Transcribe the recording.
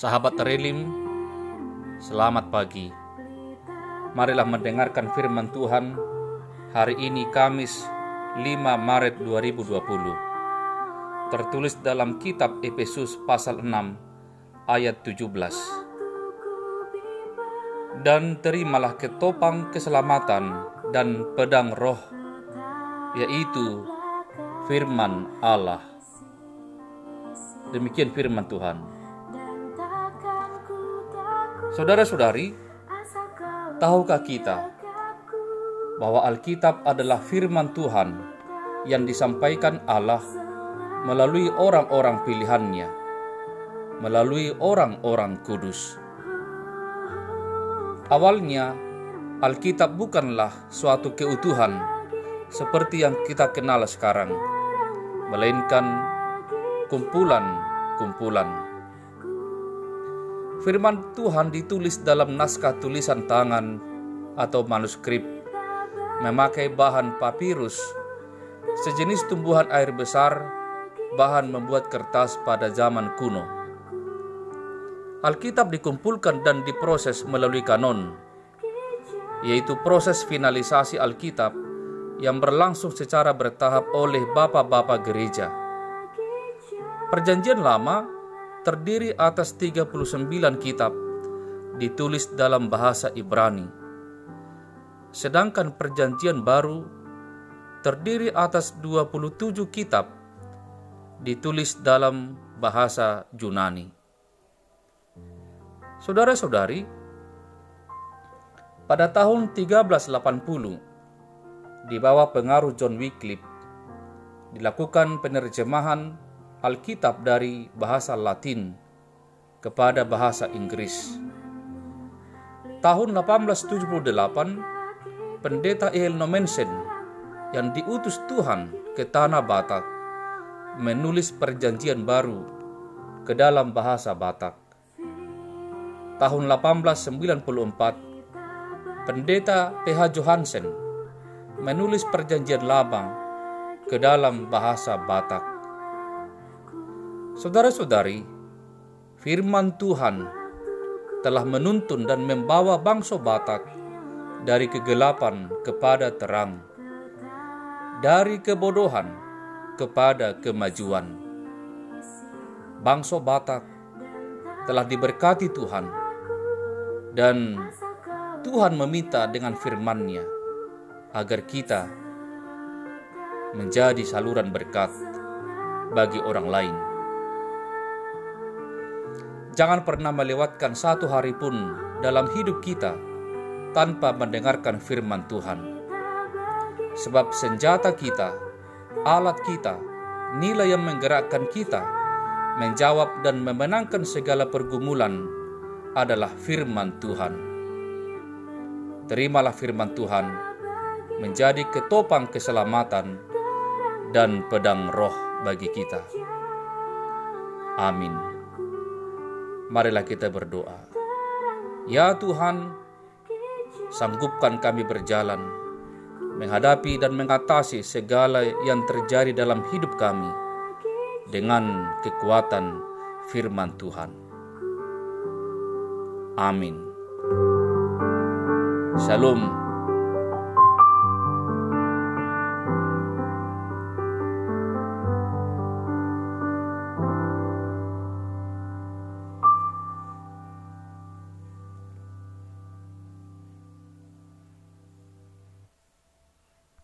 sahabat Relim selamat pagi. Marilah mendengarkan firman Tuhan hari ini Kamis 5 Maret 2020 tertulis dalam kitab Efesus pasal 6 ayat 17. Dan terimalah ketopang keselamatan dan pedang roh, yaitu firman Allah. Demikian firman Tuhan. Saudara-saudari, tahukah kita bahwa Alkitab adalah firman Tuhan yang disampaikan Allah melalui orang-orang pilihannya, melalui orang-orang kudus. Awalnya, Alkitab bukanlah suatu keutuhan seperti yang kita kenal sekarang, melainkan kumpulan-kumpulan Firman Tuhan ditulis dalam naskah tulisan tangan atau manuskrip, memakai bahan papirus, sejenis tumbuhan air besar, bahan membuat kertas pada zaman kuno. Alkitab dikumpulkan dan diproses melalui kanon, yaitu proses finalisasi Alkitab yang berlangsung secara bertahap oleh bapak-bapak gereja. Perjanjian Lama terdiri atas 39 kitab ditulis dalam bahasa Ibrani. Sedangkan perjanjian baru terdiri atas 27 kitab ditulis dalam bahasa Yunani. Saudara-saudari, pada tahun 1380 di bawah pengaruh John Wycliffe dilakukan penerjemahan Alkitab dari bahasa Latin kepada bahasa Inggris. Tahun 1878, pendeta El Nomensen yang diutus Tuhan ke tanah Batak menulis perjanjian baru ke dalam bahasa Batak. Tahun 1894, pendeta PH Johansen menulis perjanjian lama ke dalam bahasa Batak. Saudara-saudari, firman Tuhan telah menuntun dan membawa bangsa Batak dari kegelapan kepada terang, dari kebodohan kepada kemajuan. Bangsa Batak telah diberkati Tuhan, dan Tuhan meminta dengan firman-Nya agar kita menjadi saluran berkat bagi orang lain. Jangan pernah melewatkan satu hari pun dalam hidup kita tanpa mendengarkan firman Tuhan. Sebab senjata kita, alat kita, nilai yang menggerakkan kita, menjawab dan memenangkan segala pergumulan adalah firman Tuhan. Terimalah firman Tuhan menjadi ketopang keselamatan dan pedang roh bagi kita. Amin. Marilah kita berdoa. Ya Tuhan, sanggupkan kami berjalan, menghadapi dan mengatasi segala yang terjadi dalam hidup kami dengan kekuatan firman Tuhan. Amin. Shalom